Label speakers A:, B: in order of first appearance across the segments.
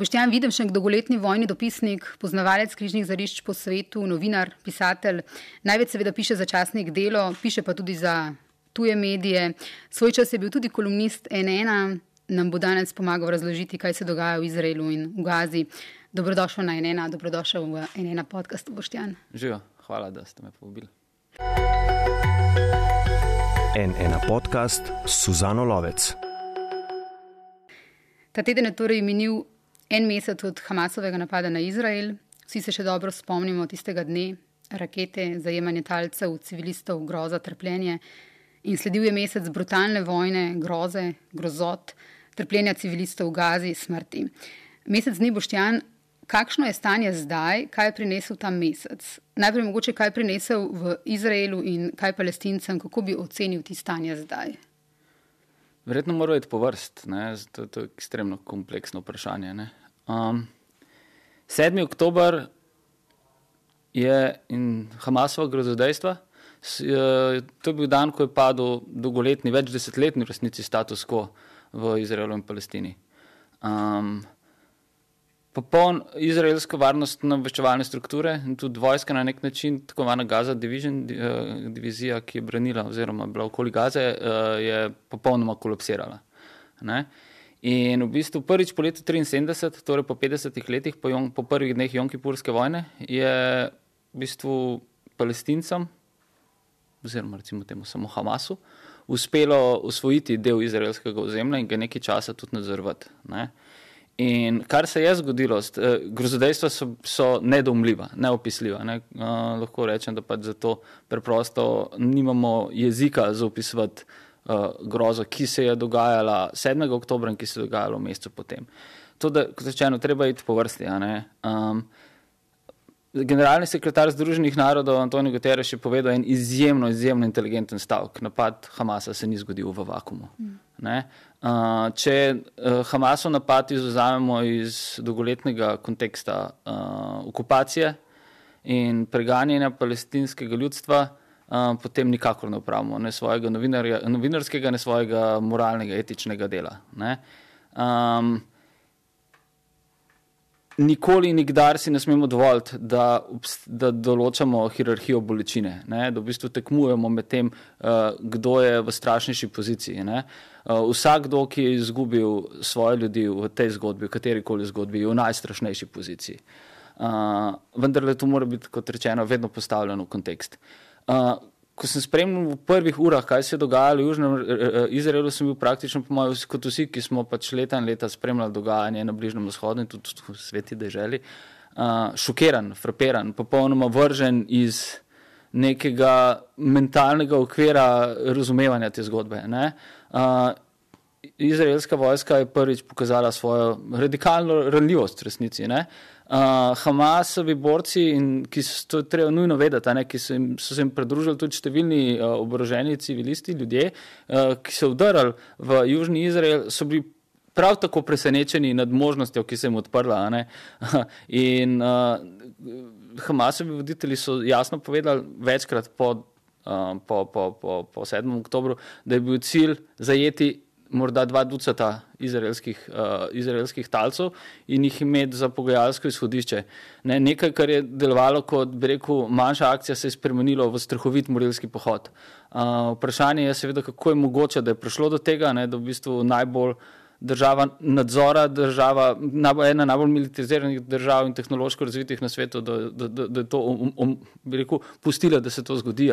A: Boštjan Videmšek, dolgoletni vojni dopisnik, poznavalec križnih zarišč po svetu, novinar, pisatelj, največ seveda piše za časnik delo, piše pa tudi za tuje medije. Svoj čas je bil tudi kolumnist NN, nam bo danes pomagal razložiti, kaj se dogaja v Izraelu in v Gazi. Dobrodošel na NN, dobrodošel v NN podcast, Boštjan.
B: Živijo, hvala, da ste me povabili.
C: NN podcast Suzano Lovec.
A: Ta teden je torej minil En mesec od Hamasovega napada na Izrael, vsi se še dobro spomnimo tistega dne, rakete, zajemanje talcev, civilistov, groza, trpljenje. In sledil je mesec brutalne vojne, groze, grozot, trpljenja civilistov v Gazi, smrti. Mesec dni boštjan, kakšno je stanje zdaj, kaj je prinesel ta mesec? Najprej mogoče, kaj je prinesel v Izraelu in kaj palestincem, kako bi ocenil ti stanje zdaj?
B: Verjetno mora biti po vrst, to, to je ekstremno kompleksno vprašanje. Ne? Um, 7. oktober je in Hamasova grozodejstva. To je bil dan, ko je padel dolgoletni, več desetletni resnici status quo v Izraelu in Palestini. Um, popoln izraelsko varnostno obveščevalne strukture in tudi vojska na nek način, tako imenovana Gaza Division, uh, divizija, ki je branila oziroma bila okoli Gaze, uh, je popolnoma kolapsirala. Ne? In v bistvu prvič po letu 73, torej po 50 letih, po, jon, po prvih dneh Jonkipurske vojne, je v bistvu palestincem, oziroma recimo temu samo Hamasu, uspelo usvojiti del izraelskega ozemlja in ga nekaj časa tudi nadzorovati. Ne? In kar se je zgodilo, eh, grozodejstva so, so nedomljiva, neopisljiva. Ne? Uh, lahko rečem, da pač zato preprosto nimamo jezika za opisovati uh, grozo, ki se je dogajala 7. oktober in ki se je dogajala v mesecu potem. To, da, kot rečeno, treba iti po vrsti. Um, generalni sekretar Združenih narodov Antonijo Guterres je povedal en izjemno, izjemno inteligenten stavek. Napad Hamasa se ni zgodil v vakumu. Mm. Uh, če uh, Hamasov napad izuzamemo iz dolgoletnega konteksta uh, okupacije in preganjanja palestinskega ljudstva, um, potem nikakor ne upravimo ne svojega novinarskega, ne svojega moralnega, etičnega dela. Um, nikoli in nikdar si ne smemo dovoliti, da, da določamo hierarhijo bolečine, ne? da v bistvu tekmujemo med tem, uh, kdo je v strašnejši poziciji. Ne? Uh, vsakdo, ki je izgubil svoje ljudi v tej zgodbi, v kateri koli zgodbi, je v najstrašnejši poziciji. Uh, vendar le to mora biti, kot rečeno, vedno postavljeno v kontekst. Uh, ko sem spremljal v prvih urah, kaj se je dogajalo v Južnem Izraelu, sem bil praktično, po mojem, kot vsi, ki smo pač leta in leta spremljali dogajanje na Bližnjem vzhodu in tudi v sveti deželi, uh, šokiran, frapiran, popolnoma vržen iz nekega mentalnega okvira razumevanja te zgodbe. Uh, izraelska vojska je prvič pokazala svojo radikalno ranljivost resnici. Ne? Uh, Hamasovi borci, in, ki so to treba nujno vedeti, ne, ki so, jim, so se jim pridružili tudi številni uh, oboroženi civilisti, ljudje, uh, ki so vdrli v Južni Izrael, so bili prav tako presenečeni nad možnostjo, ki se jim odprla. in uh, Hamasovi voditelji so jasno povedali večkrat po, uh, po, po, po, po 7. oktobru, da je bil cilj zajeti morda dva ducata izraelskih, uh, izraelskih talcev in jih imeti za pogajalsko izhodišče. Ne, nekaj, kar je delovalo kot rekel, manjša akcija, se je spremenilo v strahovit morilski pohod. Uh, vprašanje je seveda, kako je mogoče, da je prišlo do tega, ne, da v bistvu najbolj država nadzora, država, ena najbolj militariziranih držav in tehnološko razvitih na svetu, da, da, da, da je to um, um, rekel, pustila, da se to zgodi.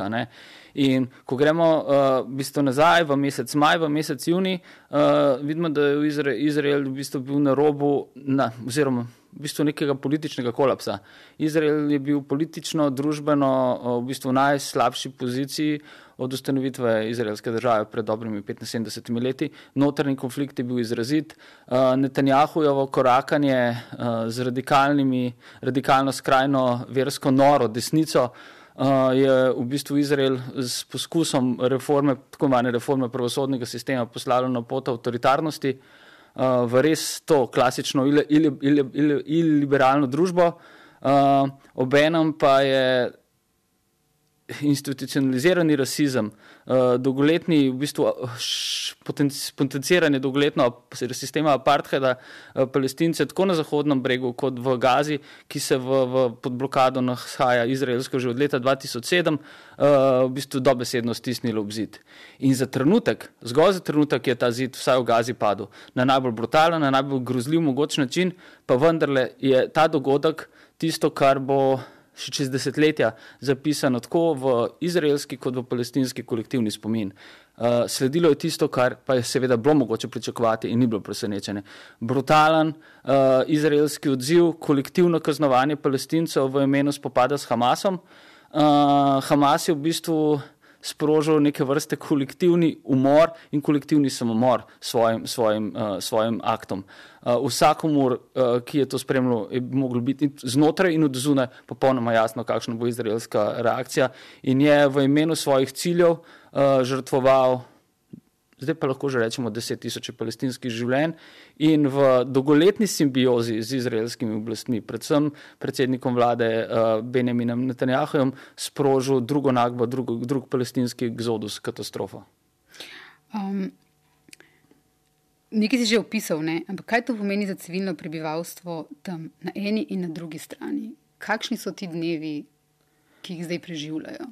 B: In ko gremo uh, v bistvu nazaj v mesec maj, v mesec juni, uh, vidimo, da je Izrael, Izrael v bistvu bil na robu, na, oziroma v bistvu nekega političnega kolapsa. Izrael je bil politično, družbeno v bistvu v najslabši poziciji od ustanovitve izraelske države pred dobrimi 75 leti. Notrni konflikt je bil izrazit. Netanjahujovo korakanje z radikalnimi, radikalno skrajno versko noro desnico je v bistvu Izrael s poskusom reforme, tako imenovane reforme pravosodnega sistema poslalo na pot avtoritarnosti v res to klasično iliberalno družbo, uh, obenem pa je institucionalizirani rasizem, uh, dolgoletni, v bistvu, potenciranje dolgoletno sistema apartheida uh, palestince tako na Zahodnem bregu kot v Gazi, ki se v, v, pod blokado nahaja Izraelsko že od leta 2007, uh, v bistvu dobesedno stisnilo obzid. In za trenutek, zgolj za trenutek je ta zid vsaj v Gazi padel na najbolj brutalen, na najbolj grozljiv mogoč način, pa vendarle je ta dogodek tisto, kar bo še čez desetletja zapisano tako v izraelski kot v palestinski kolektivni spomin. Uh, sledilo je tisto, kar pa je seveda bilo mogoče pričakovati in ni bilo presenečenje. Brutalen uh, izraelski odziv, kolektivno kaznovanje palestincev v imenu spopada s Hamasom. Uh, Hamas je v bistvu sprožil neke vrste kolektivni umor in kolektivni samomor s svojim, svojim, uh, svojim aktom. Uh, vsakomur, uh, ki je to spremljal, je moglo biti znotraj in od zunaj popolnoma jasno, kakšna bo izraelska reakcija in je v imenu svojih ciljev uh, žrtvoval zdaj pa lahko že rečemo deset tisoč palestinskih življenj in v dolgoletni simbiozi z izraelskimi oblastmi, predvsem predsednikom vlade uh, Benjaminom Netanjahujem, sprožil drugo nagbo, drug, drug palestinski exodus, katastrofo. Um,
A: nekaj si že opisal, ne? ampak kaj to pomeni za civilno prebivalstvo tam na eni in na drugi strani? Kakšni so ti dnevi, ki jih zdaj preživljajo?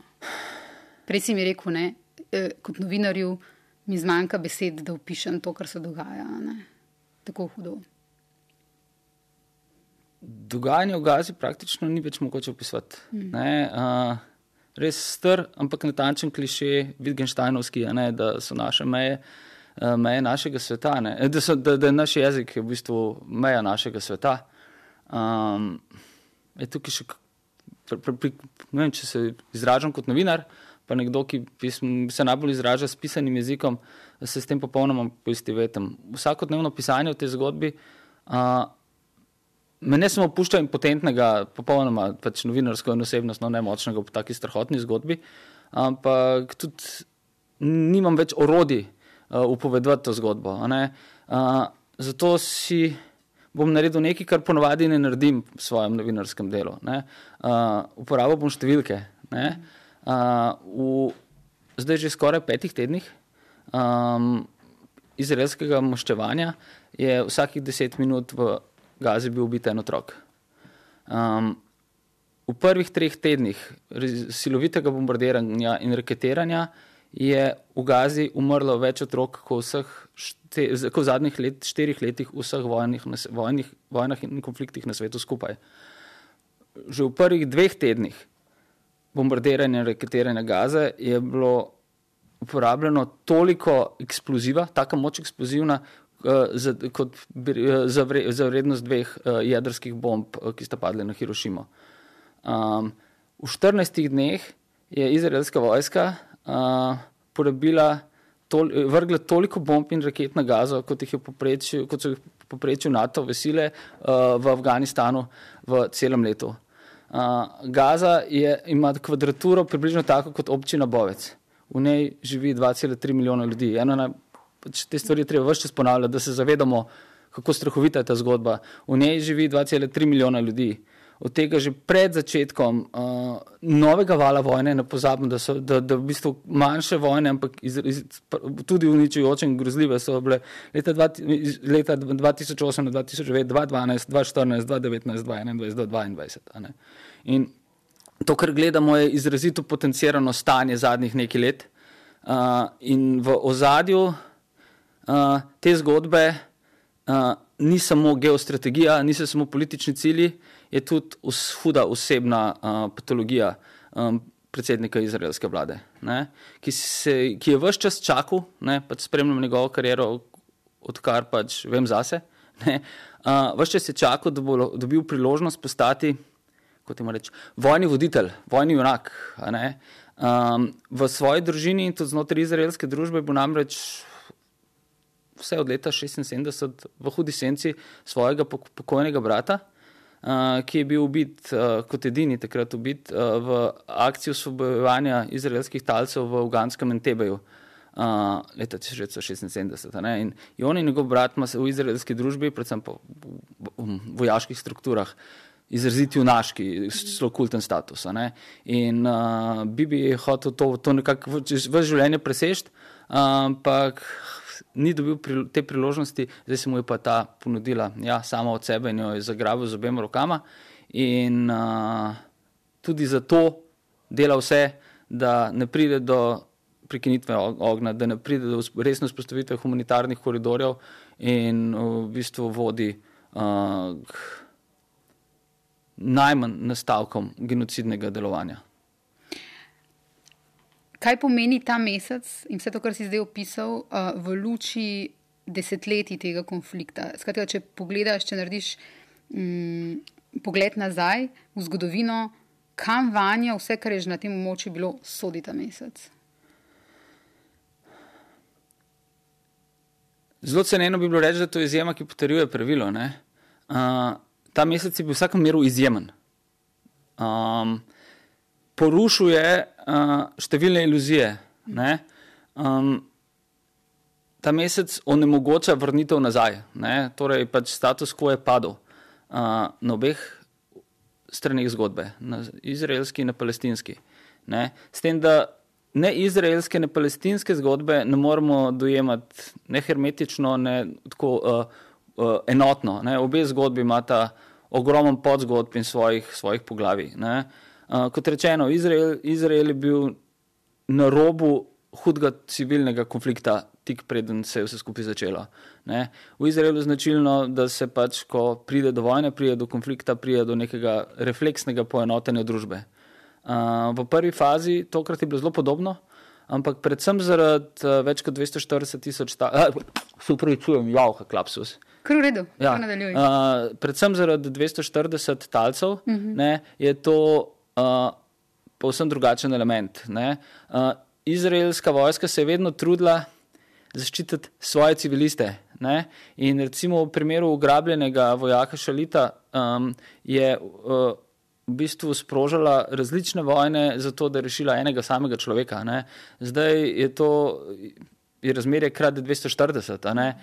A: Prej si mi rekel, ne, eh, kot novinarju, mi zmanjka besed, da opišem to, kar se dogaja. Ne? Tako hudo.
B: Dogajanje v Gazi praktično ni več mogoče opisati. Mm. Uh, res str, ampak natančen kliše, Wittgensteinovski, ne, da so naše meje, uh, meje našega sveta, da, so, da, da je naš jezik v bistvu meja našega sveta. Um, je tukaj še, pri, pri, pri, ne vem, če se izražam kot novinar pa nekdo, ki pism, se najbolj izraža s pisanim jezikom, se s tem popolnoma poistovetim. Vsakodnevno pisanje v tej zgodbi uh, me ne samo pušča impotentnega, popolnoma pač novinarsko in osebnostno nemočnega v taki strahotni zgodbi, ampak tudi nimam več orodij uh, upovedovati to zgodbo. Uh, zato si bom naredil nekaj, kar ponovadi ne naredim v svojem novinarskem delu. Uh, uporabil bom številke. Ne? V zdaj že skoraj petih tednih um, izraelskega maščevanja je vsakih deset minut v Gazi bil ubit en otrok. Um, v prvih treh tednih silovitega bombardiranja in raketiranja je v Gazi umrlo več otrok kot vseh šte, v zadnjih let, štirih letih v vseh vojnih, vojnih, vojnah in konfliktih na svetu skupaj. Že v prvih dveh tednih bombardiranja in raketiranja Gaze je bilo uporabljeno toliko eksploziva, tako moč eksplozivna, uh, za, kot uh, za, vre, za vrednost dveh uh, jedrskih bomb, ki sta padli na Hirošimo. Um, v 14 dneh je izraelska vojska uh, porabila. Tol, vrgle toliko bomb in raket na Gazo, kot, jih kot so jih poprečil NATO vesile uh, v Afganistanu v celem letu. Uh, Gaza je, ima kvadraturo približno tako kot občina Bovec. V njej živi 2,3 milijona ljudi. Na, pač te stvari treba vse čas ponavljati, da se zavedamo, kako strahovita je ta zgodba. V njej živi 2,3 milijona ljudi. Od tega že pred začetkom uh, novega vala vojne, ne pozabimo, da so da, da v bistvu manjše vojne, ampak iz, iz, tudi uničujoče in grozljive so bile leta, dva, leta 2008, 2009, 2012, 2014, 2019, 2021, 2022. In to, kar gledamo, je izrazito potencirano stanje zadnjih nekaj let. Uh, in v ozadju uh, te zgodbe uh, ni samo geostrategija, niso samo politični cilji, je tudi huda osebna uh, patologija um, predsednika izraelske vlade, ne, ki, se, ki je vse čas čakal, pač spremljam njegovo kariero, odkar pač vem zase. Ne, uh, vse čas je čakal, da bo dobil priložnost postati, kot ima reči, vojni voditelj, vojni junak. Um, v svoji družini in tudi znotraj izraelske družbe bo namreč vse od leta 76 v hudi senci svojega pokojnega brata, ki je bil ubit uh, kot edini takrat ubit uh, v akciji osvobojevanja izraelskih talcev v Uganskem Entebeju. Uh, leta 1976. In, on in njegov brat ima se v izraelski družbi, predvsem po v, v, v vojaških strukturah, izraziti junaški, zelo kulten status. In uh, Bibi je hotel to, to nekako v, v življenje presežiti, ampak ni dobil pri, te priložnosti, zdaj se mu je pa ta ponudila ja, sama od sebe in jo je zagrabil z obema rokama. In uh, tudi zato dela vse, da ne pride do prekinitve ognja, da ne pride do resne vzpostavitve humanitarnih koridorjev in v bistvu vodi uh, najmanj nastavkom genocidnega delovanja.
A: Kaj pomeni ta mesec in vse to, kar si zdaj opisal, uh, v luči desetletij tega konflikta? Skratka, če pogledaš, če narediš um, pogled nazaj v zgodovino, kam vanja vse, kar je že na tem območju bilo, sodi ta mesec?
B: Zelo ceneno bi bilo reči, da to je izjema, ki potrjuje pravilo. Uh, ta mesec je bil v vsakem meru izjemen. Um, porušuje uh, številne iluzije. Um, ta mesec onemogoča vrnitev nazaj, ne? torej pač status quo je padel uh, na obeh stranih zgodbe, na izraelski in na palestinski. Ne? S tem, da ne izraelske, ne palestinske zgodbe ne moremo dojemati ne hermetično, ne tako uh, uh, enotno. Ne? Obe zgodbi imata ogromen podzgodb in svojih, svojih poglavij. Uh, kot rečeno, Izrael, Izrael je bil na robu hudega civilnega konflikta, tik preden se je vse skupaj začelo. Ne? V Izraelu je značilno, da se pač, ko pride do vojne, pride do konflikta, pride do nekega refleksnega poenotenja družbe. Uh, v prvi fazi, tokrat je bilo zelo podobno, ampak predvsem zaradi uh, več kot 240 tisoč, uh, se upravičujem, javha, klapsus. Uh,
A: Kar v redu,
B: ja. nadaljuj. Uh, predvsem zaradi 240 talcev uh mhm. -huh. ne, je to uh, povsem drugačen element. Uh, izraelska vojska se je vedno trudila zaščititi svoje civiliste. Ne? In recimo v primeru ugrabljenega vojaka Šalita um, je uh, v bistvu sprožila različne vojne, zato da je rešila enega samega človeka. Ne? Zdaj je to je razmerje krat 240.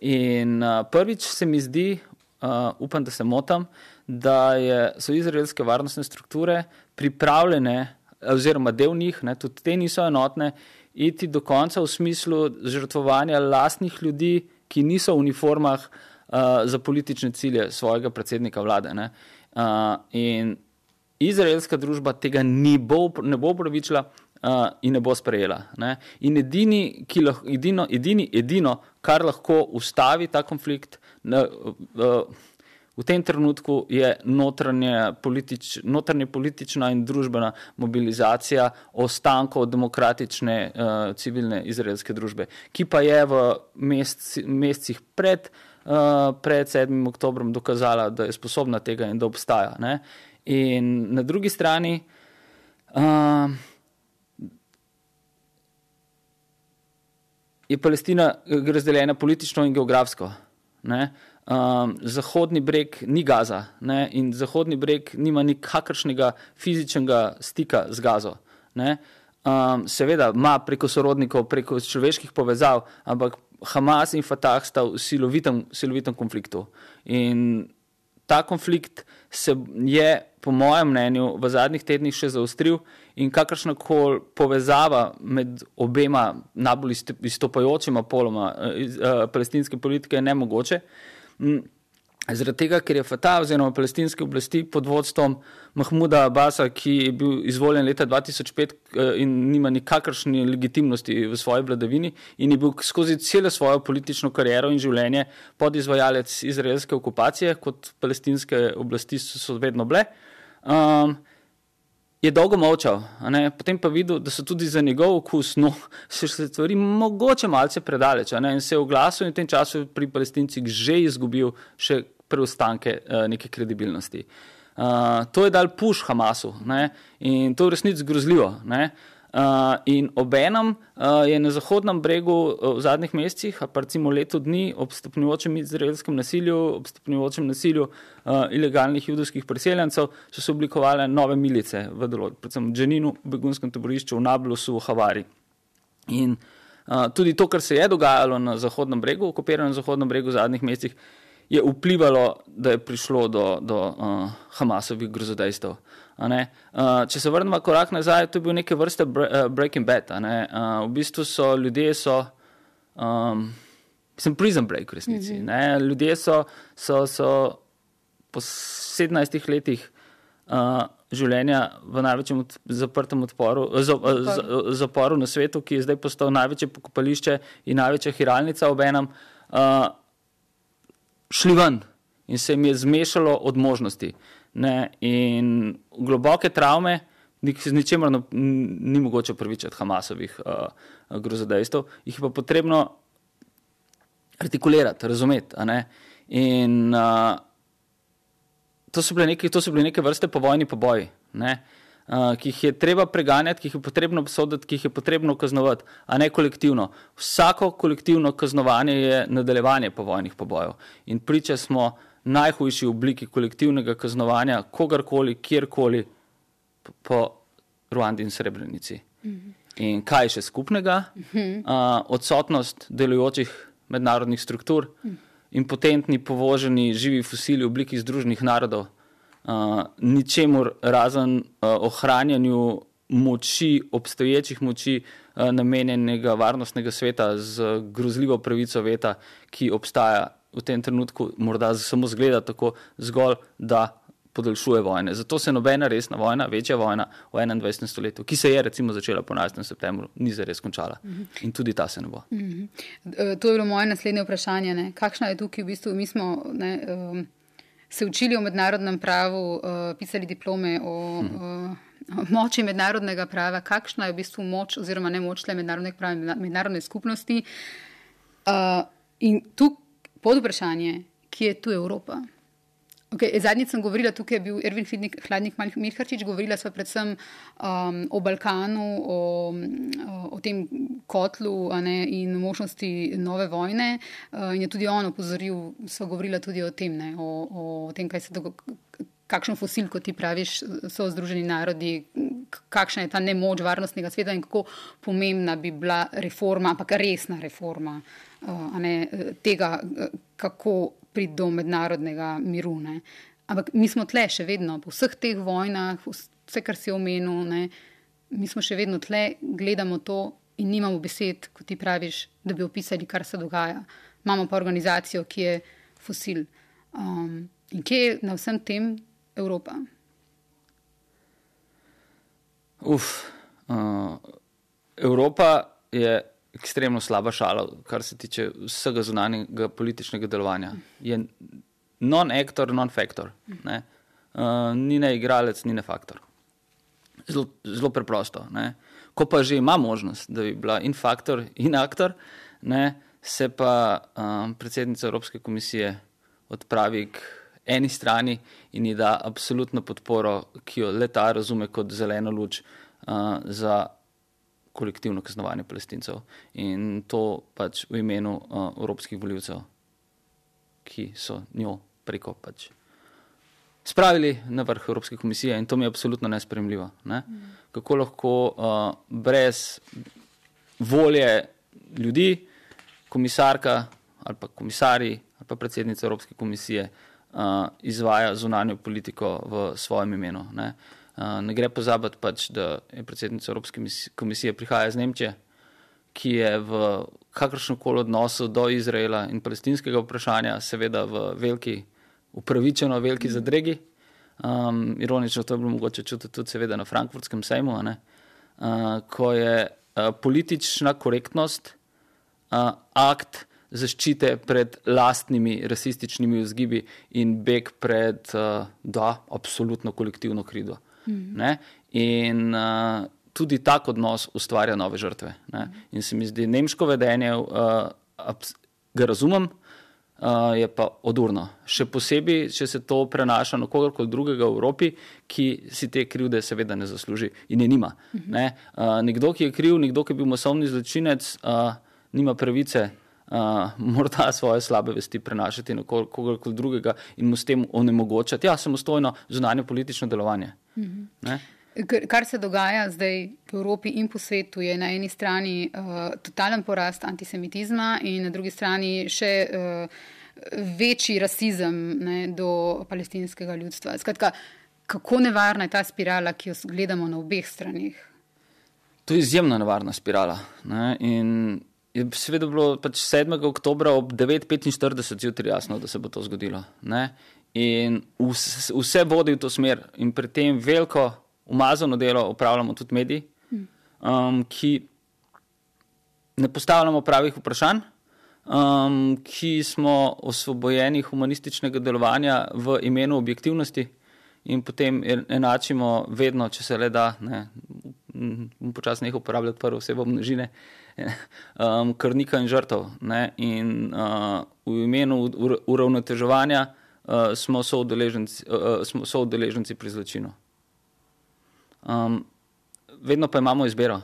B: In uh, prvič se mi zdi, uh, upam, da se motim, da je, so izraelske varnostne strukture pripravljene, oziroma del njih, ne, tudi te niso enotne, iti do konca v smislu žrtvovanja lastnih ljudi, ki niso v uniformah uh, za politične cilje svojega predsednika vlade. Uh, in izraelska družba tega bo, ne bo upravičila uh, in ne bo sprejela. Ne? In edini, lahko, edino, edini, edino, kar lahko ustavi ta konflikt ne, uh, v tem trenutku, je notranje, politič, notranje politična in družbena mobilizacija ostankov demokratične uh, civilne izraelske družbe, ki pa je v mesec, mesecih pred. Uh, pred 7. oktobrom dokazala, da je sposobna tega in da obstaja. Ne? In na drugi strani, uh, je Palestina razdeljena politično in geografsko. Um, zahodni breg ni Gaza ne? in zahodni breg nima nikakršnega fizičnega stika z Gazo. Um, seveda ima preko sorodnikov, preko človeških povezav, ampak Hamas in Fatah sta v silovitem, silovitem konfliktu. In ta konflikt se je, po mojem mnenju, v zadnjih tednih še zaostril in kakršna koli povezava med obema najbolj izstopajočima poloma eh, eh, palestinske politike je nemogoče. Mm, Zaradi tega, ker je Fatah oziroma palestinske oblasti pod vodstvom Mahmuda Abasa, ki je bil izvoljen leta 2005 eh, in nima nikakršne legitimnosti v svoji vladavini in je bil skozi celo svojo politično kariero in življenje podizvajalec izraelske okupacije, kot palestinske oblasti so vedno bile. Um, je dolgo molčal, potem pa videl, da so tudi za njegov okus, no, se stvari mogoče malce predaleč. In se je v glasu in v tem času pri palestincih že izgubil še preostanke uh, neke kredibilnosti. Uh, to je dal puš Hamasu ne? in to je resnici grozljivo. Ne? Uh, in obenem uh, je na Zahodnem bregu uh, v zadnjih mesecih, pa recimo leto dni, ob stopnjujočem izraelskem nasilju, ob stopnjujočem nasilju uh, ilegalnih judovskih priseljencev, so se oblikovale nove milice, v določenem, predvsem v Dženinu, v begunskem taborišču, v Nablusu, v Havari. In uh, tudi to, kar se je dogajalo na Zahodnem bregu, okupiranem Zahodnem bregu v zadnjih mesecih, je vplivalo, da je prišlo do, do uh, Hamasovih grozodejstev. Uh, če se vrnemo korak nazaj, to je bil neke vrste uh, Breaking Bad. Uh, v bistvu so ljudje, so, um, sem prison break v resnici. Mm -hmm. Ljudje so, so, so po 17 letih uh, življenja v največjem zaprtem odporu, z, z, zaporu na svetu, ki je zdaj postal največje pokopališče in največja hiralnica ob enem. Uh, šli ven in se jim je zmešalo od možnosti. Ne? In globoke travme, z ničemer no, ni mogoče upravičiti Hamasovih uh, grozodejstev, jih je pa potrebno artikulirati, razumeti. In uh, to, so neke, to so bile neke vrste povojni poboji. Ne? Uh, ki jih je treba preganjati, ki jih je potrebno obsoditi, ki jih je potrebno kaznovati, a ne kolektivno. Vsako kolektivno kaznovanje je nadaljevanje povojnih pobojev. In priča smo najhujši obliki kolektivnega kaznovanja kogarkoli, kjerkoli po Ruandi in Srebrenici. Mhm. In kaj je še skupnega? Uh, odsotnost delujočih mednarodnih struktur mhm. in potentni povoženi živi fosili v obliki Združenih narodov uh, ničemur razen uh, ohranjanju moči, obstoječih moči uh, namenjenega varnostnega sveta z grozljivo pravico veta, ki obstaja v tem trenutku, morda samo zgleda tako zgolj, da podaljšuje vojne. Zato se nobena resna vojna, večja vojna v 21. stoletju, ki se je recimo začela po 11. septembru, ni zares končala. In tudi ta se ne bo.
A: To je bilo moje naslednje vprašanje. Ne? Kakšna je tukaj v bistvu, mi smo. Ne, um se učili o mednarodnem pravu, uh, pisali diplome o, uh, o moči mednarodnega prava, kakšna je v bistvu moč oziroma ne moč le mednarodne, mednarodne skupnosti. Uh, in tu pod vprašanje, kje je tu Evropa? Okay, Zadnjič sem govorila, tukaj je bil Ervin Hladnik Mirkarčič, govorila sva predvsem um, o Balkanu, o, o tem kotlu ne, in možnosti nove vojne. Uh, in je tudi on opozoril, sva govorila tudi o tem, ne, o, o tem, kaj se dogaja. Kakšen fosil, kot ti praviš, so Združeni narodi, kakšna je ta nemoč varnostnega sveta in kako pomembna bi bila reforma, ampak resna reforma uh, ne, tega, kako priti do mednarodnega miru. Ne. Ampak mi smo tle še vedno, po vseh teh vojnah, vse, kar si omenil, ne, mi smo še vedno tle, gledamo to in nimamo besed, kot ti praviš, da bi opisali, kar se dogaja. Imamo pa organizacijo, ki je fosil. Um, in kje je na vsem tem Evropa?
B: Uf, uh, Evropa je ekstremno slaba šala, kar se tiče vsega zunanjega političnega delovanja. Je non-actor, non-factor. Ne? Uh, ni ne igralec, ni ne faktor. Zelo, zelo preprosto. Ne? Ko pa že ima možnost, da bi bila in faktor, in aktor, ne? se pa um, predsednica Evropske komisije odpravi k eni strani in ji da absolutno podporo, ki jo leta razume kot zeleno luč uh, za kolektivno kaznovanje palestincev in to pač v imenu uh, evropskih voljivcev, ki so njo preko pač spravili na vrh Evropske komisije in to mi je absolutno nespremljivo. Ne? Mm. Kako lahko uh, brez volje ljudi, komisarka ali pa komisari ali pa predsednica Evropske komisije uh, izvaja zunanjo politiko v svojem imenu. Ne? Uh, ne gre pozabiti, pač, da je predsednica Evropske komisije prihaja iz Nemčije, ki je v kakršnem koli odnosu do Izraela in palestinskega vprašanja, seveda v veliki, upravičeno veliki zadregi. Um, ironično to je bilo mogoče čutiti tudi seveda na frankfurtskem sejmu, uh, ko je uh, politična korektnost uh, akt zaščite pred lastnimi rasističnimi vzgibi in beg pred, uh, da, absolutno kolektivno krido. Mm. In uh, tudi tak odnos ustvarja nove žrtve. Ne? In se mi zdi, nemško vedenje, uh, ga razumem, uh, je pa odurno. Še posebej, če se to prenaša na kogarkoli drugega v Evropi, ki si te krivde seveda ne zasluži in je nima. Mm. Ne? Uh, nekdo, ki je kriv, nekdo, ki je bil masovni zločinec, uh, nima pravice uh, morda svoje slabe vesti prenašati na kogarkoli drugega in mu s tem onemogočati ja, samostojno zunanje politično delovanje. Mm
A: -hmm. Kar se dogaja zdaj v Evropi in po svetu, je na eni strani uh, totalen porast antisemitizma, in na drugi strani še uh, večji rasizem ne, do palestinskega ljudstva. Skratka, kako nevarna je ta spirala, ki jo gledamo na obeh stranih?
B: To je izjemno nevarna spirala. Ne, in je seveda bilo pač 7. oktober ob 9:45 zjutraj jasno, da se bo to zgodilo. Ne. In vse, vse vodi v to smer, in pri tem veliko umazano delo upravljamo tudi mediji, um, ki ne postavljamo pravih vprašanj, um, ki smo osvobojeni humanističnega delovanja v imenu objektivnosti in potem enačimo vedno, če se le da, ne, počasno jih uporabljati prvo osebo množine, um, krnika in žrtev. Ne, in uh, v imenu uravnoteževanja uh, smo soudeleženci uh, so pri zločinu. Um, vedno pa imamo izbiro.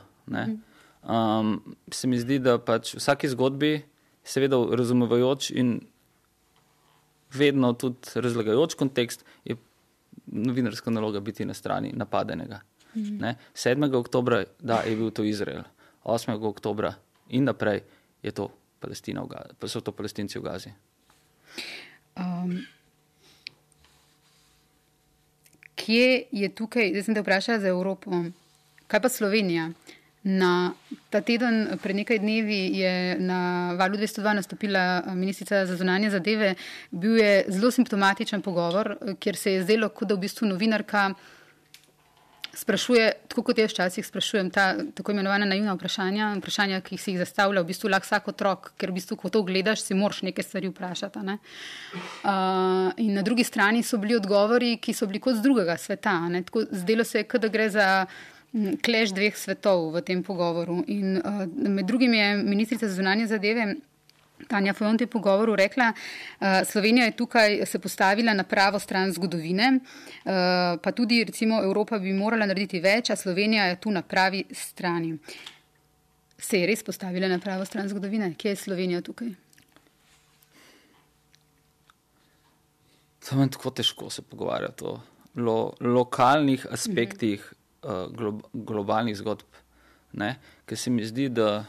B: Um, se mi zdi, da pač v vsaki zgodbi, seveda razumevajoč in vedno tudi razlagajoč kontekst, je novinarska naloga biti na strani napadenega. Mhm. 7. oktober da, je bil to Izrael, 8. oktober in naprej je to Palestina, pa so to palestinci v Gazi. Um,
A: kje je tukaj, zdaj sem te vprašala za Evropo, kaj pa Slovenija? Na ta teden, pred nekaj dnevi, je na valu 202 nastopila eh, ministrica za zunanje zadeve. Bil je zelo simptomatičen pogovor, eh, kjer se je zdelo, kot da v bistvu novinarka sprašuje, tako kot jaz včasih sprašujem, ta tako imenovana naivna vprašanja, vprašanja, ki si jih zastavlja v bistvu lahko vsak otrok, ker v bistvu, ko to gledaš, si moraš nekaj stvari vprašati. Ne? Uh, in na drugi strani so bili odgovori, ki so bili kot z drugega sveta. Tako, zdelo se je, da gre za kleš dveh svetov v tem pogovoru. In uh, med drugim je ministrica za zunanje zadeve. Tanja Fojon je v pogovoru rekla, uh, Slovenija je tukaj se postavila na pravo stran zgodovine, uh, pa tudi recimo Evropa bi morala narediti več, a Slovenija je tu na pravi strani. Se je res postavila na pravo stran zgodovine? Kje je Slovenija tukaj?
B: To je tako težko se pogovarjati o lo, lokalnih aspektih mhm. Eh, glo globalnih zgodb. Ne? Ker se mi zdi, da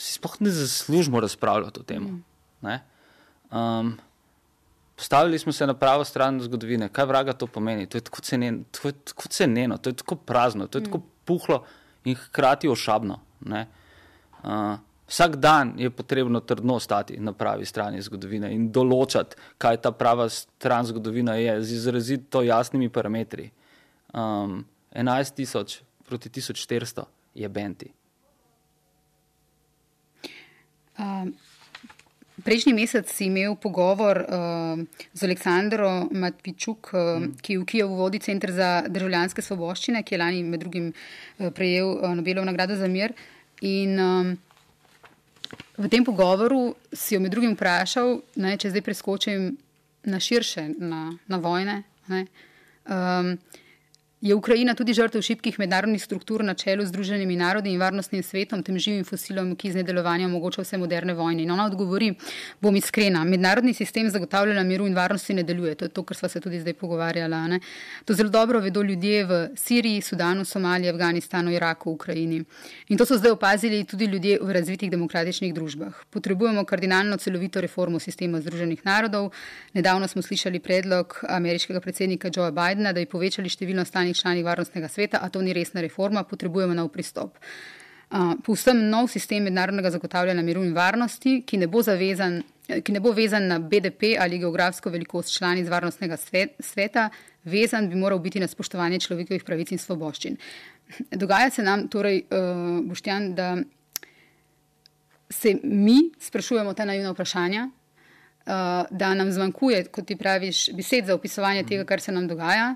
B: si sploh ne zaslužimo razpravljati o tem. Mm. Um, postavili smo se na pravo stran zgodovine. Kaj vraga to pomeni? To je tako ceneno, to je tako, ceneno, to je tako prazno, to je mm. tako puhlo in hkrati ošabno. Uh, vsak dan je potrebno trdno stati na pravi strani zgodovine in določati, kaj ta prava stran zgodovine je, z izrazito jasnimi parametri um, 11 tisoč proti 1400 je Benti.
A: Um. Prejšnji mesec si imel pogovor uh, z Aleksandrom Matvičuk, uh, mm. ki v Kijevu vodi Center za državljanske svoboščine, ki je lani med drugim uh, prejel uh, Nobelov nagrado za mir. In um, v tem pogovoru si jo med drugim vprašal, ne, če zdaj preskočim na širše, na, na vojne. Ne, um, Je Ukrajina tudi žrtev šibkih mednarodnih struktur na čelu z Združenimi narodi in varnostnim svetom, tem živim fosilom, ki z nedelovanjem omogoča vse moderne vojne? In ona odgovori, bom iskrena, mednarodni sistem zagotavljanja miru in varnosti ne deluje. To je to, kar smo se tudi zdaj pogovarjali. Ne? To zelo dobro vedo ljudje v Siriji, Sudanu, Somaliji, Afganistanu, Iraku, Ukrajini. In to so zdaj opazili tudi ljudje v razvitih demokratičnih družbah. Potrebujemo kardinalno celovito reformo sistema Združenih narodov. Nedavno smo slišali predlog ameriškega predsednika Joea Bidena, da bi povečali število stanja članih članih varnostnega sveta, a to ni resna reforma, potrebujemo nov pristop. Uh, povsem nov sistem mednarodnega zagotavljanja miru in varnosti, ki ne, zavezan, ki ne bo vezan na BDP ali geografsko velikost članic varnostnega svet, sveta, vezan bi moral biti na spoštovanje človekovih pravic in svoboščin. Dogaja se nam, torej, uh, Boštjan, da se mi sprašujemo ta naivna vprašanja, uh, da nam zmanjkuje, kot ti praviš, besed za opisovanje tega, kar se nam dogaja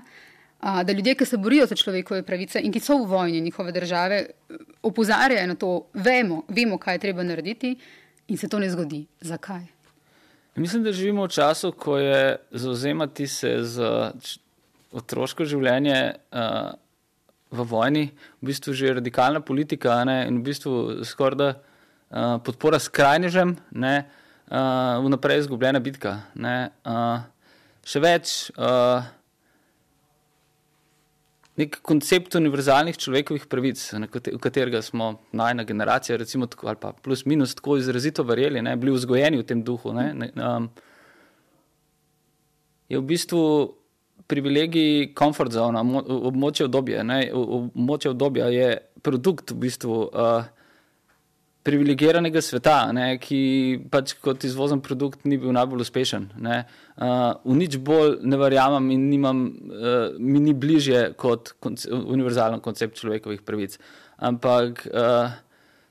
A: da ljudje, ki se borijo za človekove pravice in ki so v vojni njihove države, opozarjajo na to, vemo, vemo, kaj je treba narediti, in se to ne zgodi. Zakaj?
B: Mislim, da živimo v času, ko je zauzemati se za otroško življenje uh, v vojni, v bistvu že radikalna politika ne, in v bistvu skoraj da uh, podpora skrajnežem, ne, uh, vnaprej izgubljena bitka. Ne, uh, še več. Uh, nek koncept univerzalnih človekovih pravic, v katerega smo najna generacija, recimo, tako, ali pa plus minus tako izrazito verjeli, ne, bili vzgojeni v tem duhu, ne, ne, um, je v bistvu privilegij comfort zone, območje obdobja. Območje obdobja je produkt v bistvu. Uh, privilegiranega sveta, ne, ki pač kot izvozen produkt ni bil najbolj uspešen. Ne. Uh, v nič bolj ne verjamem in nimam, uh, mi ni bližje kot konce univerzalen koncept človekovih pravic. Ampak, uh,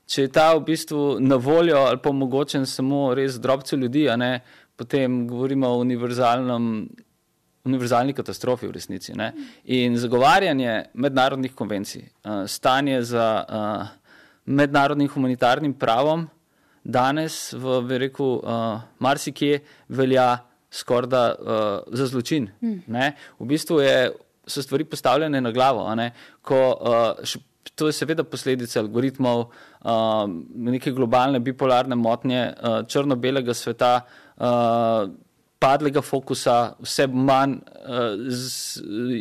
B: če je ta v bistvu na voljo ali pa omogočen samo res drobcu ljudi, ne, potem govorimo o univerzalnem. Univerzalni katastrofi v resnici. Ne? In zagovarjanje mednarodnih konvencij, stanje za uh, mednarodnim humanitarnim pravom danes v reku uh, marsikje velja skoraj da uh, za zločin. Mm. V bistvu je, so stvari postavljene na glavo. Ko, uh, š, to je seveda posledica algoritmov, uh, neke globalne bipolarne motnje uh, črno-belega sveta. Uh, padlega fokusa, vse manj uh,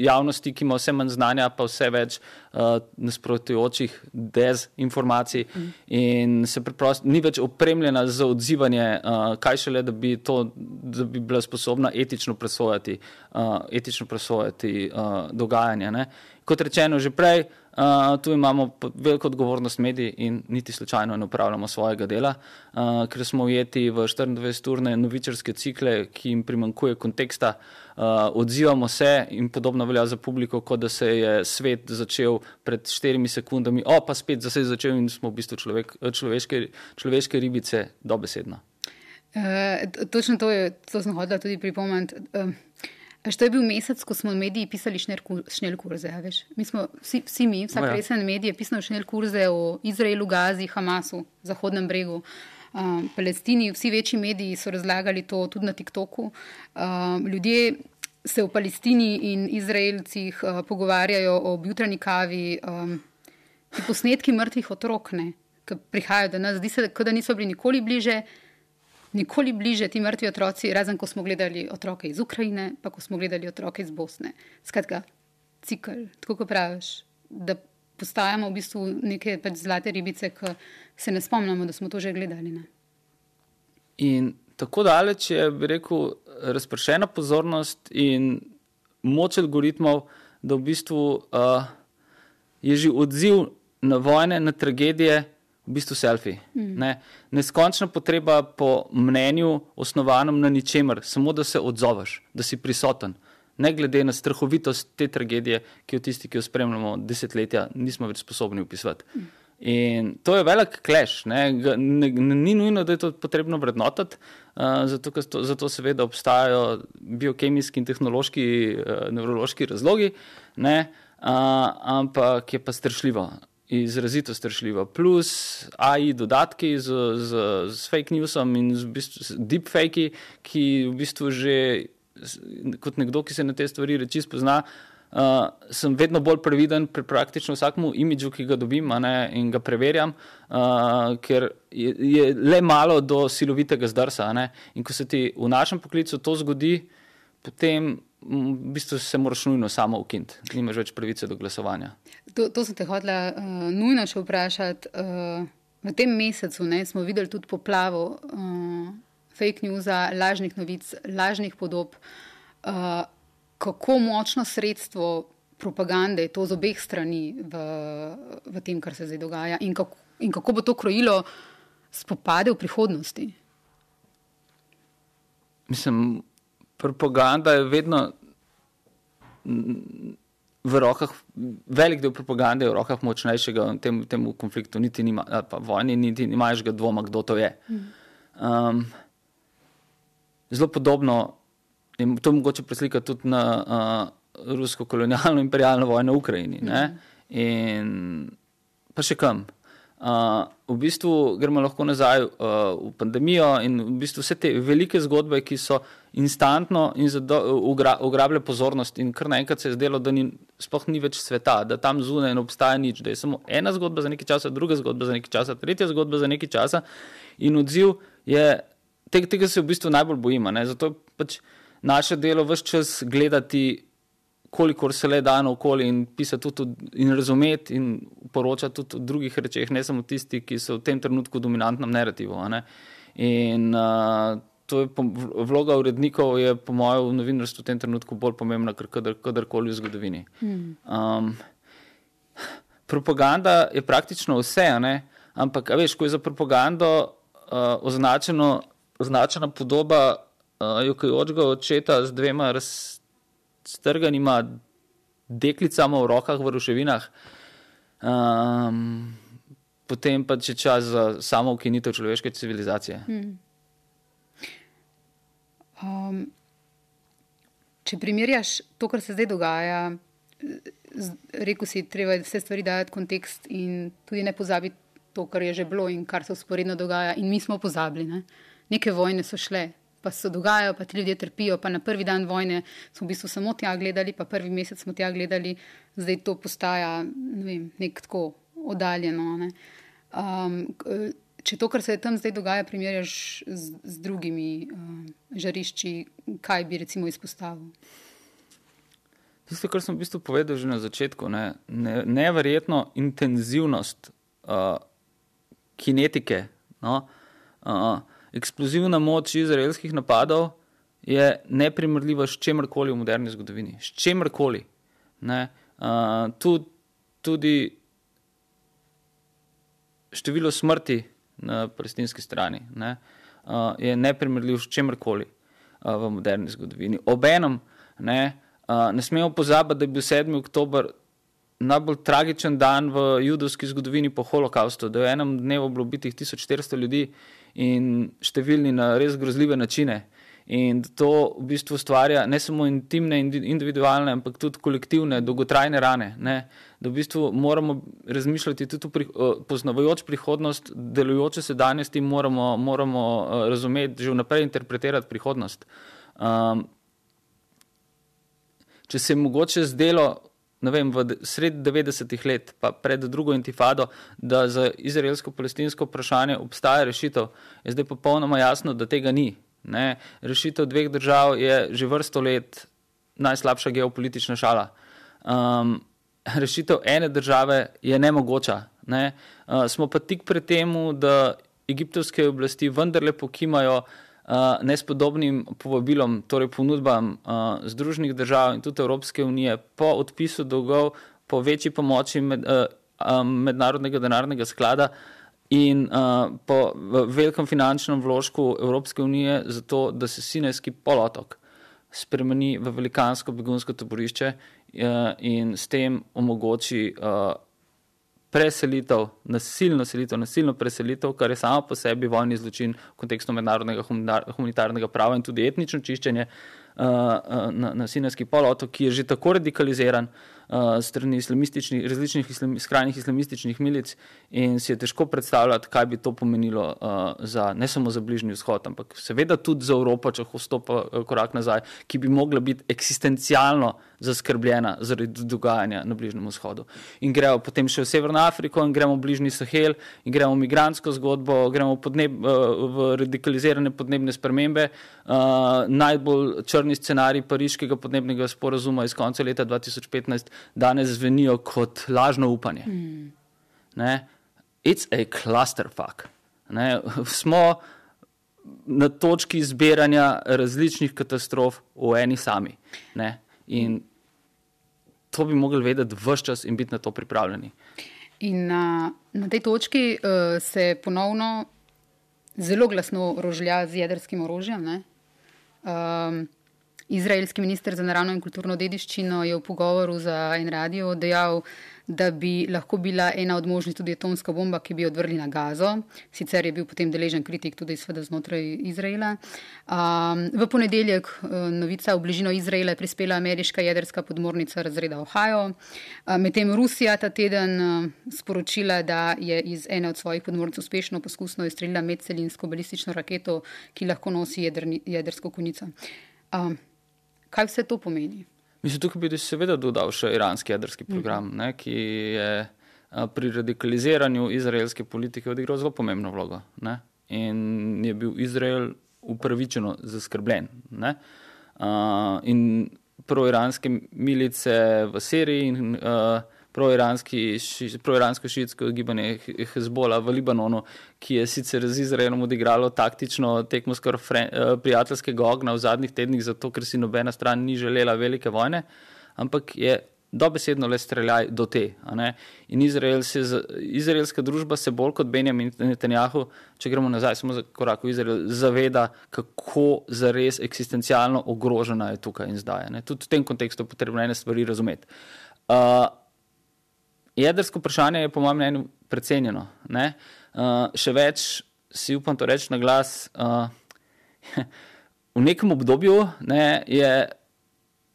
B: javnosti, ki ima vse manj znanja, pa vse več uh, nasprotujočih dezinformacij, mm. in se preprosto ni več opremljena za odzivanje, uh, kaj šele, da bi to, da bi bila sposobna etično presojati, uh, etično presojati uh, dogajanje. Ne? Kot rečeno, že prej. Uh, tu imamo veliko odgovornost mediji in niti slučajno ne upravljamo svojega dela, uh, ker smo ujeti v 24-urne novičarske cikle, ki jim primankuje konteksta. Uh, odzivamo se in podobno velja za publiko, kot da se je svet začel pred štirimi sekundami, o pa spet se je začel in smo v bistvu človek, človeške, človeške ribice dobesedno.
A: Uh, točno to, je, to sem hodila tudi pripomniti. Uh. Až to je bil mesec, ko smo mediji pisali šnel kurze. Ja, mi smo, vsi, vsi mi, vsak no, ja. resen medij je pisal šnel kurze o Izraelu, Gazi, Hamasu, Zahodnem bregu, um, Palestini. Vsi večji mediji so razlagali to tudi na TikToku. Um, ljudje se v Palestini in Izraelcih uh, pogovarjajo o jutranji kavi, um, posnetki mrtvih otrok, ki prihajajo do nas. Zdi se, da niso bili nikoli bliže nikoli bliže ti mrtvi otroci, razen ko smo gledali otroke iz Ukrajine, pa ko smo gledali otroke iz Bosne. Skratka, cikl, tako kot praviš, da postajamo v bistvu neke pač zlate ribice, ki se ne spomnimo, da smo to že gledali. Ne?
B: In tako daleč je, bi rekel, razpršena pozornost in moč algoritmov, da v bistvu uh, je že odziv na vojne, na tragedije v bistvu selfi. Mm. Ne? Neskončna potreba po mnenju, osnovanem na ničemer, samo da se odzoveš, da si prisoten. Ne glede na strahovitost te tragedije, ki jo tisti, ki jo spremljamo desetletja, nismo več sposobni upisati. Mm. In to je velik kleš. Ni nujno, da je to potrebno vrednotiti, uh, zato, to, zato seveda obstajajo biokemijski in tehnološki, uh, nevrološki razlogi, ne? uh, ampak je pa strašljivo izrazito strašljiva. Plus AI dodatki z, z, z fake newsom in z, bistvu, z deepfake, ki v bistvu že kot nekdo, ki se na te stvari reči spozna. Uh, sem vedno bolj previden pri praktično vsakmu imidžu, ki ga dobim ne, in ga preverjam, uh, ker je, je le malo do silovitega zdrsa. Ne. In ko se ti v našem poklicu to zgodi, potem v bistvu se moraš nujno samo ukiniti, nimaš več pravice do glasovanja.
A: To, to sem te hodila uh, nujno še vprašati. Uh, v tem mesecu ne, smo videli tudi poplavo uh, fake news, lažnih novic, lažnih podob. Uh, kako močno sredstvo propagande je to z obeh strani v, v tem, kar se zdaj dogaja, in kako, in kako bo to krojilo spopade v prihodnosti?
B: Mislim, propaganda je vedno v rokah, velik del propagande je v rokah močnejšega in tem, temu konfliktu niti nima, pa vojni niti nimaš ga dvoma, kdo to je. Um, zelo podobno je to mogoče preslikati tudi na uh, rusko kolonialno imperialno vojno v Ukrajini. Ne? In pa še kam. Uh, v bistvu gremo lahko nazaj uh, v pandemijo in v bistvu vse te velike zgodbe, ki so instantno in ugrabile pozornost, in kar naenkrat se je zdelo, da ni, sploh ni več sveta, da tam zunaj ne obstaja nič, da je samo ena zgodba za nekaj časa, druga zgodba za nekaj časa, tretja zgodba za nekaj časa. In odziv je, tega, tega se v bistvu najbolj bojimo. Ne? Zato pač naše delo vse čas gledati kolikor se le da na okolje in pisati tudi in razumeti in poročati tudi o drugih rečeh, ne samo tisti, ki so v tem trenutku dominantnem narativu. In uh, to je vloga urednikov, je po mojem v novinarstvu v tem trenutku bolj pomembna, kot kadar, kadarkoli v zgodovini. Um, propaganda je praktično vse, ampak veš, ko je za propagando uh, označeno, označena podoba uh, jokajočega očeta z dvema raztrganima deklicama v rokah v ruševinah. Um, potem pa če čas za samo ukinitev človeške civilizacije. Hmm.
A: Um, če primerjaš to, kar se zdaj dogaja, rekel si, treba vse stvari dati v kontekst in tudi ne pozabiti to, kar je že bilo in kar se usporedno dogaja. In mi smo pozabili. Ne? Neke vojne so šle, pa se dogajajo, pa ti ljudje trpijo. Pa na prvi dan vojne smo v bistvu samo tja gledali, pa prvi mesec smo tja gledali, zdaj to postaja ne vem, nek tako oddaljeno. Ne? Um, če to, kar se tam zdaj dogaja, primerjaš z, z drugimi uh, žarišči, kaj bi recimo izpostavil?
B: Tisto, kar sem v bistvu povedal že na začetku, ne, ne, neverjetno intenzivnost uh, kinetike, no, uh, eksplozivna moč izraelskih napadov je neprimerljiva s čemkoli v moderni zgodovini. S čemkoli. Uh, tudi, tudi število smrti na palestinski strani ne, uh, je neprimerljiv s čemkoli uh, v moderni zgodovini. Obenem ne, uh, ne smemo pozabiti, da je bil 7. oktober najbolj tragičen dan v judovski zgodovini po holokaustu, da je v enem dnevu bilo ubitih 1400 ljudi in številni na res grozljive načine. In to v bistvu ustvarja ne samo intimne, individualne, ampak tudi kolektivne, dolgotrajne rane. Ne? Da v bistvu moramo razmišljati tudi pri, poznavajoč prihodnost, delujoče sedanjosti, moramo, moramo razumeti, že vnaprej interpretirati prihodnost. Um, če se je mogoče zdelo, vem, v sred 90-ih let, pa pred drugo intifado, da za izraelsko-palestinsko vprašanje obstaja rešitev, je zdaj popolnoma jasno, da tega ni. Ne? Rešitev dveh držav je že vrsto let najslabša geopolitična šala. Um, rešitev ene države je nemogoča. Ne? Uh, smo pa tik pred tem, da egiptovske oblasti vendarle pokimajo uh, nespodobnim povabilom, torej ponudbam uh, Združenih držav in tudi Evropske unije po odpisu dolgov, po večji pomoči med, uh, um, mednarodnega denarnega sklada. In uh, po velikem finančnem vložku Evropske unije, zato da se Sinajski polotok spremeni v velikansko begunsko taborišče uh, in s tem omogoči uh, preselitev, nasilno selitev, nasilno preselitev, kar je samo po sebi vojni zločin v kontekstu mednarodnega humanitarnega prava in tudi etnično čiščenje uh, uh, na, na Sinajski polotok, ki je že tako radikaliziran uh, strani islamističnih, različnih islam, skrajnih islamističnih milic in si je težko predstavljati, kaj bi to pomenilo uh, za, ne samo za Bližnji vzhod, ampak seveda tudi za Evropo, če hostopa uh, korak nazaj, ki bi mogla biti eksistencialno zaskrbljena zaradi dogajanja na Bližnjem vzhodu. In gremo potem še v Severno Afriko, in gremo v Bližnji Sahel, in gremo v migransko zgodbo, gremo podneb, uh, v radikalizirane podnebne spremembe. Uh, najbolj črni scenarij pariškega podnebnega sporazuma iz konca leta 2015 danes zvenijo kot lažno upanje. Mm. It's a clusterfuck. Ne? Smo na točki zbiranja različnih katastrof v eni sami. Ne? In to bi mogli vedeti vse čas in biti na to pripravljeni.
A: In na, na tej točki uh, se ponovno zelo glasno rožlja z jedrskim orožjem. Um, Izraelski minister za naravno in kulturno dediščino je v pogovoru za en radio dejal, da bi lahko bila ena od možnosti tudi atomska bomba, ki bi jo odvrli na gazo. Sicer je bil potem deležen kritik tudi znotraj Izraela. Um, v ponedeljek uh, novica v bližino Izraela je prispela ameriška jedrska podmornica razreda Ohio. Medtem Rusija ta teden uh, sporočila, da je iz ene od svojih podmornic uspešno poskusno izstrelila medcelinsko balistično raketo, ki lahko nosi jedrni, jedrsko konico. Um, Kaj vse to pomeni?
B: Mislim, tukaj bi seveda dodal še iranski jedrski program, mm. ne, ki je pri radikaliziranju izraelske politike odigral zelo pomembno vlogo. Ne, in je bil Izrael upravičeno zaskrbljen. Ne, uh, in proiranske milice v Siriji in uh, proiransko šiitsko gibanje Hezbola v Libanonu, ki je sicer z Izraelom odigralo taktično tekmo skoraj uh, prijateljskega ogna v zadnjih tednih, zato ker si nobena stran ni želela velike vojne, ampak je dobesedno le streljaj do te. In Izrael se, izraelska družba se bolj kot Benjamin Netanjahu, če gremo nazaj, samo za korak v Izrael, zaveda, kako zares eksistencialno ogrožena je tukaj in zdaj. Tudi v tem kontekstu je potrebno ene stvari razumeti. Uh, jedrsko vprašanje je po mojem mnenju precenjeno. Ne? Uh, še več si upam to reči na glas. Uh, v nekem obdobju ne, je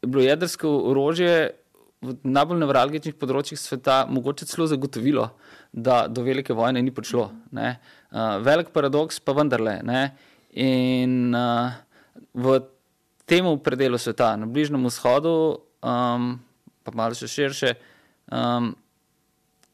B: bilo jedrsko orožje v najbolj nevralgičnih področjih sveta mogoče celo zagotovilo, da do velike vojne ni prišlo. Uh, velik paradoks pa vendarle. Ne? In uh, v tem predelu sveta, na Bližnjem vzhodu, um, pa malo še širše, um,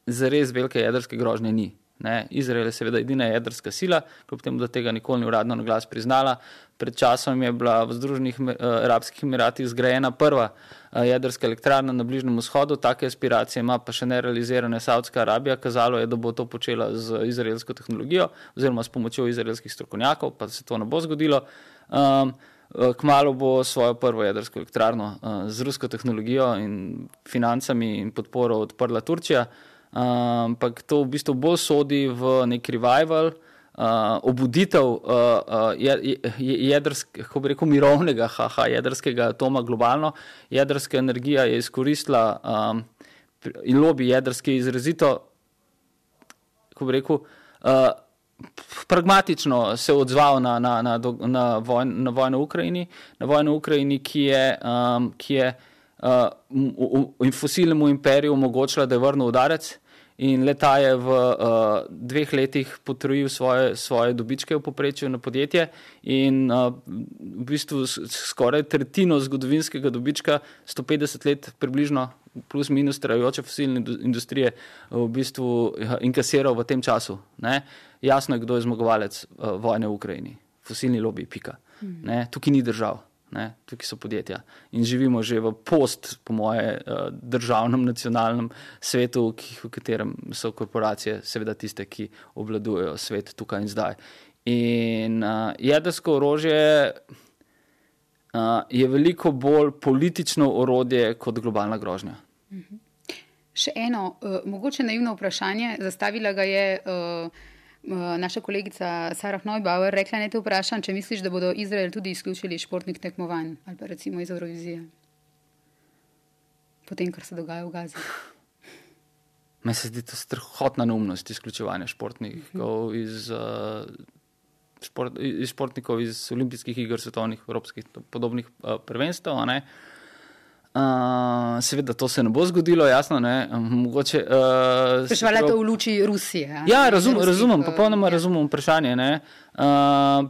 B: zares velike jedrske grožnje ni. Ne? Izrael je seveda edina jedrska sila, kljub temu, da tega nikoli ni uradno na glas priznala. Pred časom je bila v Združenih uh, arabskih emiratih zgrajena prva uh, jedrska elektrarna na Bližnjem vzhodu, take aspiracije ima pa še nerealizirane Saudska Arabija. Kazalo je, da bo to počela z izraelsko tehnologijo oziroma s pomočjo izraelskih strokovnjakov, pa se to ne bo zgodilo. Um, Kmalo bo svojo prvo jedrsko elektrarno uh, z rusko tehnologijo in financami in podporo odprla Turčija. Ampak uh, to v bistvu bolj sodi v nek revival, uh, obuditev uh, uh, jedrskega, kako bi rekel, mirovnega, haha, jedrskega atoma globalno. Jedrska energija je izkoristila um, in lobby jedrske izrazito, kako bi rekel, uh, pragmatično se odzval na, na, na, na, vojn, na vojno v Ukrajini, na vojno v Ukrajini, ki je. Um, ki je uh, in fosilnemu imperiju omogočila, da je vrnil udarec. In leta je v uh, dveh letih potrojil svoje, svoje dobičke v poprečju na podjetje, in uh, v bistvu skoraj tretjino zgodovinskega dobička, 150 let, približno, plus minus, trajajoče fosilne industrije, v bistvu inkasiral v tem času. Ne? Jasno je, kdo je zmagovalec uh, vojne v Ukrajini. Fosilni lobby, pika. Ne? Tukaj ni držav. Ne, tukaj so podjetja in živimo že v post, po moje, eh, državnem, nacionalnem svetu, v katerem so korporacije, seveda tiste, ki obvladujejo svet tukaj in zdaj. In uh, jedrsko orožje uh, je veliko bolj politično orodje kot globalna grožnja. Mhm.
A: Še eno, uh, mogoče naivno vprašanje, zastavila ga je. Uh, naša kolegica Sarah Neubauer rekla, ne te vprašam, če misliš, da bodo Izrael tudi izključili športnih tekmovanj ali pa recimo iz Eurovizije. Potem, kar se dogaja v Gazi.
B: Meni se zdi to strahotna neumnost izključevanja športnikov iz, uh, šport, iz športnikov iz olimpijskih iger, svetovnih, evropskih, podobnih uh, prvenstev. Uh, Uh, seveda, to se ne bo zgodilo, jasno. Mogoče.
A: Uh, Sprašvala je to v luči Rusije.
B: Ja, razum, Ruskih, razumem, popolnoma ja. razumem vprašanje. Uh,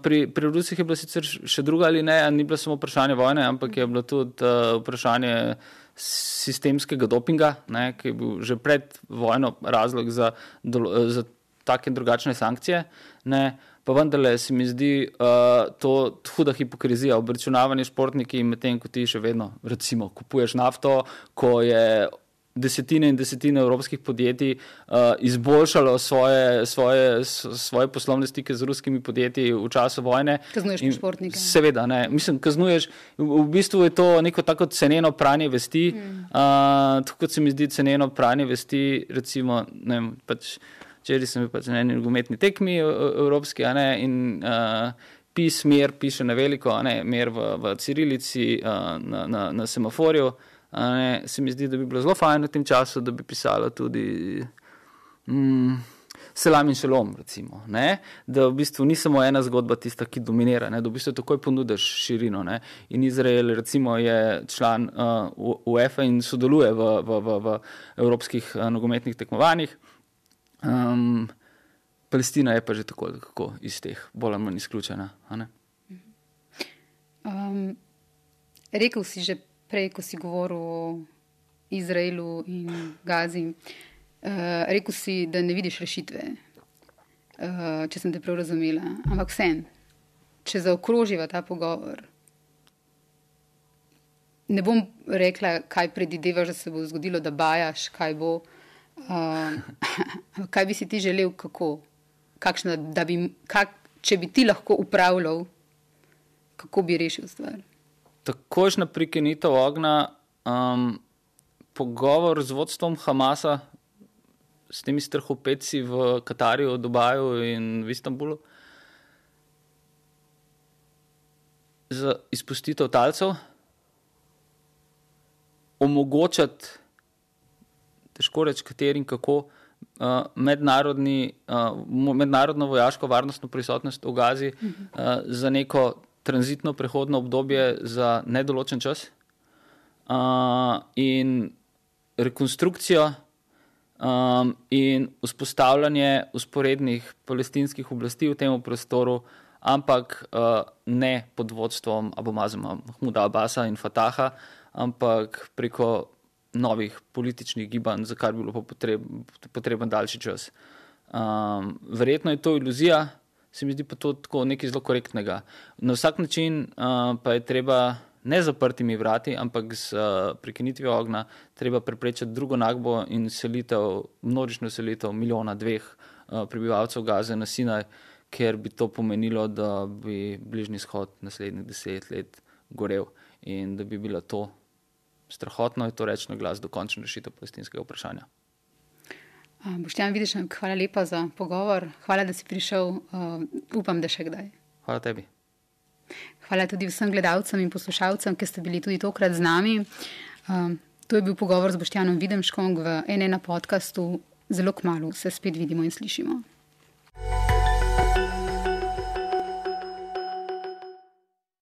B: pri, pri Rusih je bilo sicer še druga ali ne, ni bilo samo vprašanje vojne, ampak je bilo tudi uh, vprašanje sistemskega dopinga, ne, ki je bil že pred vojno razlog za, za take in drugačne sankcije. Ne. Pa vendarle se mi zdi uh, to huda hipokrizija, obračunavanje športniki, medtem ko ti še vedno, recimo, kupuješ nafto, ko je desetine in desetine evropskih podjetij uh, izboljšalo svoje, svoje, svoje poslovne stike z ruskimi podjetji v času vojne.
A: Kaznuješ športnike.
B: Seveda, ne. Mislim, kaznuješ. V, bistvu je to neko tako ceneno pranje vesti. Hmm. Uh, tako kot se mi zdi ceneno pranje vesti, recimo, ne vem, pač. Včeraj sem bil pač na eni nogometni tekmi evropski ne, in uh, pis, mer, piše na veliko, ne, mer v, v Cirilici, uh, na, na, na semaforju. Ne, se mi zdi, da bi bilo zelo fajn v tem času, da bi pisalo tudi mm, selam in šelom, recimo, ne, da v bistvu ni samo ena zgodba tista, ki dominira, ne, da v bistvu takoj ponudiš širino. Ne, in Izrael, recimo, je član uh, UEFA in sodeluje v, v, v, v evropskih uh, nogometnih tekmovanjih. Um, Palestina je pa že tako, kako iz teh bolj ali manj izključena.
A: Um, rekel si že prej, ko si govoril o Izraelu in Gazi, uh, rekel si, da ne vidiš rešitve, uh, če sem te prav razumela. Ampak vsem, če zaokroživa ta pogovor, ne bom rekla, kaj predidevaš, da se bo zgodilo, da bajaš, kaj bo. Uh, kaj bi si ti želel, kako, kakšna, da bi, kak, če bi ti lahko upravljal, kako bi rešil stvar?
B: Takošna prekinitev ognja, um, pogovor z vodstvom Hamasa, s temi strahopeci v Katarju, Dubaju in v Istanbulu, za izpustitev talcev omogočati, težko reči, kateri in kako, uh, mednarodni, uh, mednarodno vojaško varnostno prisotnost v Gazi uh, za neko tranzitno prehodno obdobje za nedoločen čas uh, in rekonstrukcijo. Um, in vzpostavljanje usporednih palestinskih oblasti v tem prostoru, ampak uh, ne pod vodstvom Abu Mazuma, Mahmuda Abasa in Fataha, ampak preko novih političnih gibanj, za kar bi bilo potreb, potreben daljši čas. Um, verjetno je to iluzija, se mi zdi pa to tako nekaj zelo korektnega. Na vsak način uh, pa je treba ne zaprtimi vrati, ampak z uh, prekinitvijo ognja, treba preprečiti drugo nagbo in selitev, množično selitev milijona, dveh uh, prebivalcev Gaze na Sinaj, ker bi to pomenilo, da bi bližnji shod naslednjih deset let gorel in da bi bila to strahotno je to reči na glas, dokončna rešitev palestinskega vprašanja.
A: Boštjan, vidiš, hvala lepa za pogovor, hvala, da si prišel, uh, upam, da še kdaj.
B: Hvala tebi.
A: Hvala tudi vsem gledalcem in poslušalcem, ki ste bili tudi tokrat z nami. Uh, to je bil pogovor z Boštjanom Videmškom v NN podkastu. Zelo kmalo se spet vidimo in slišimo.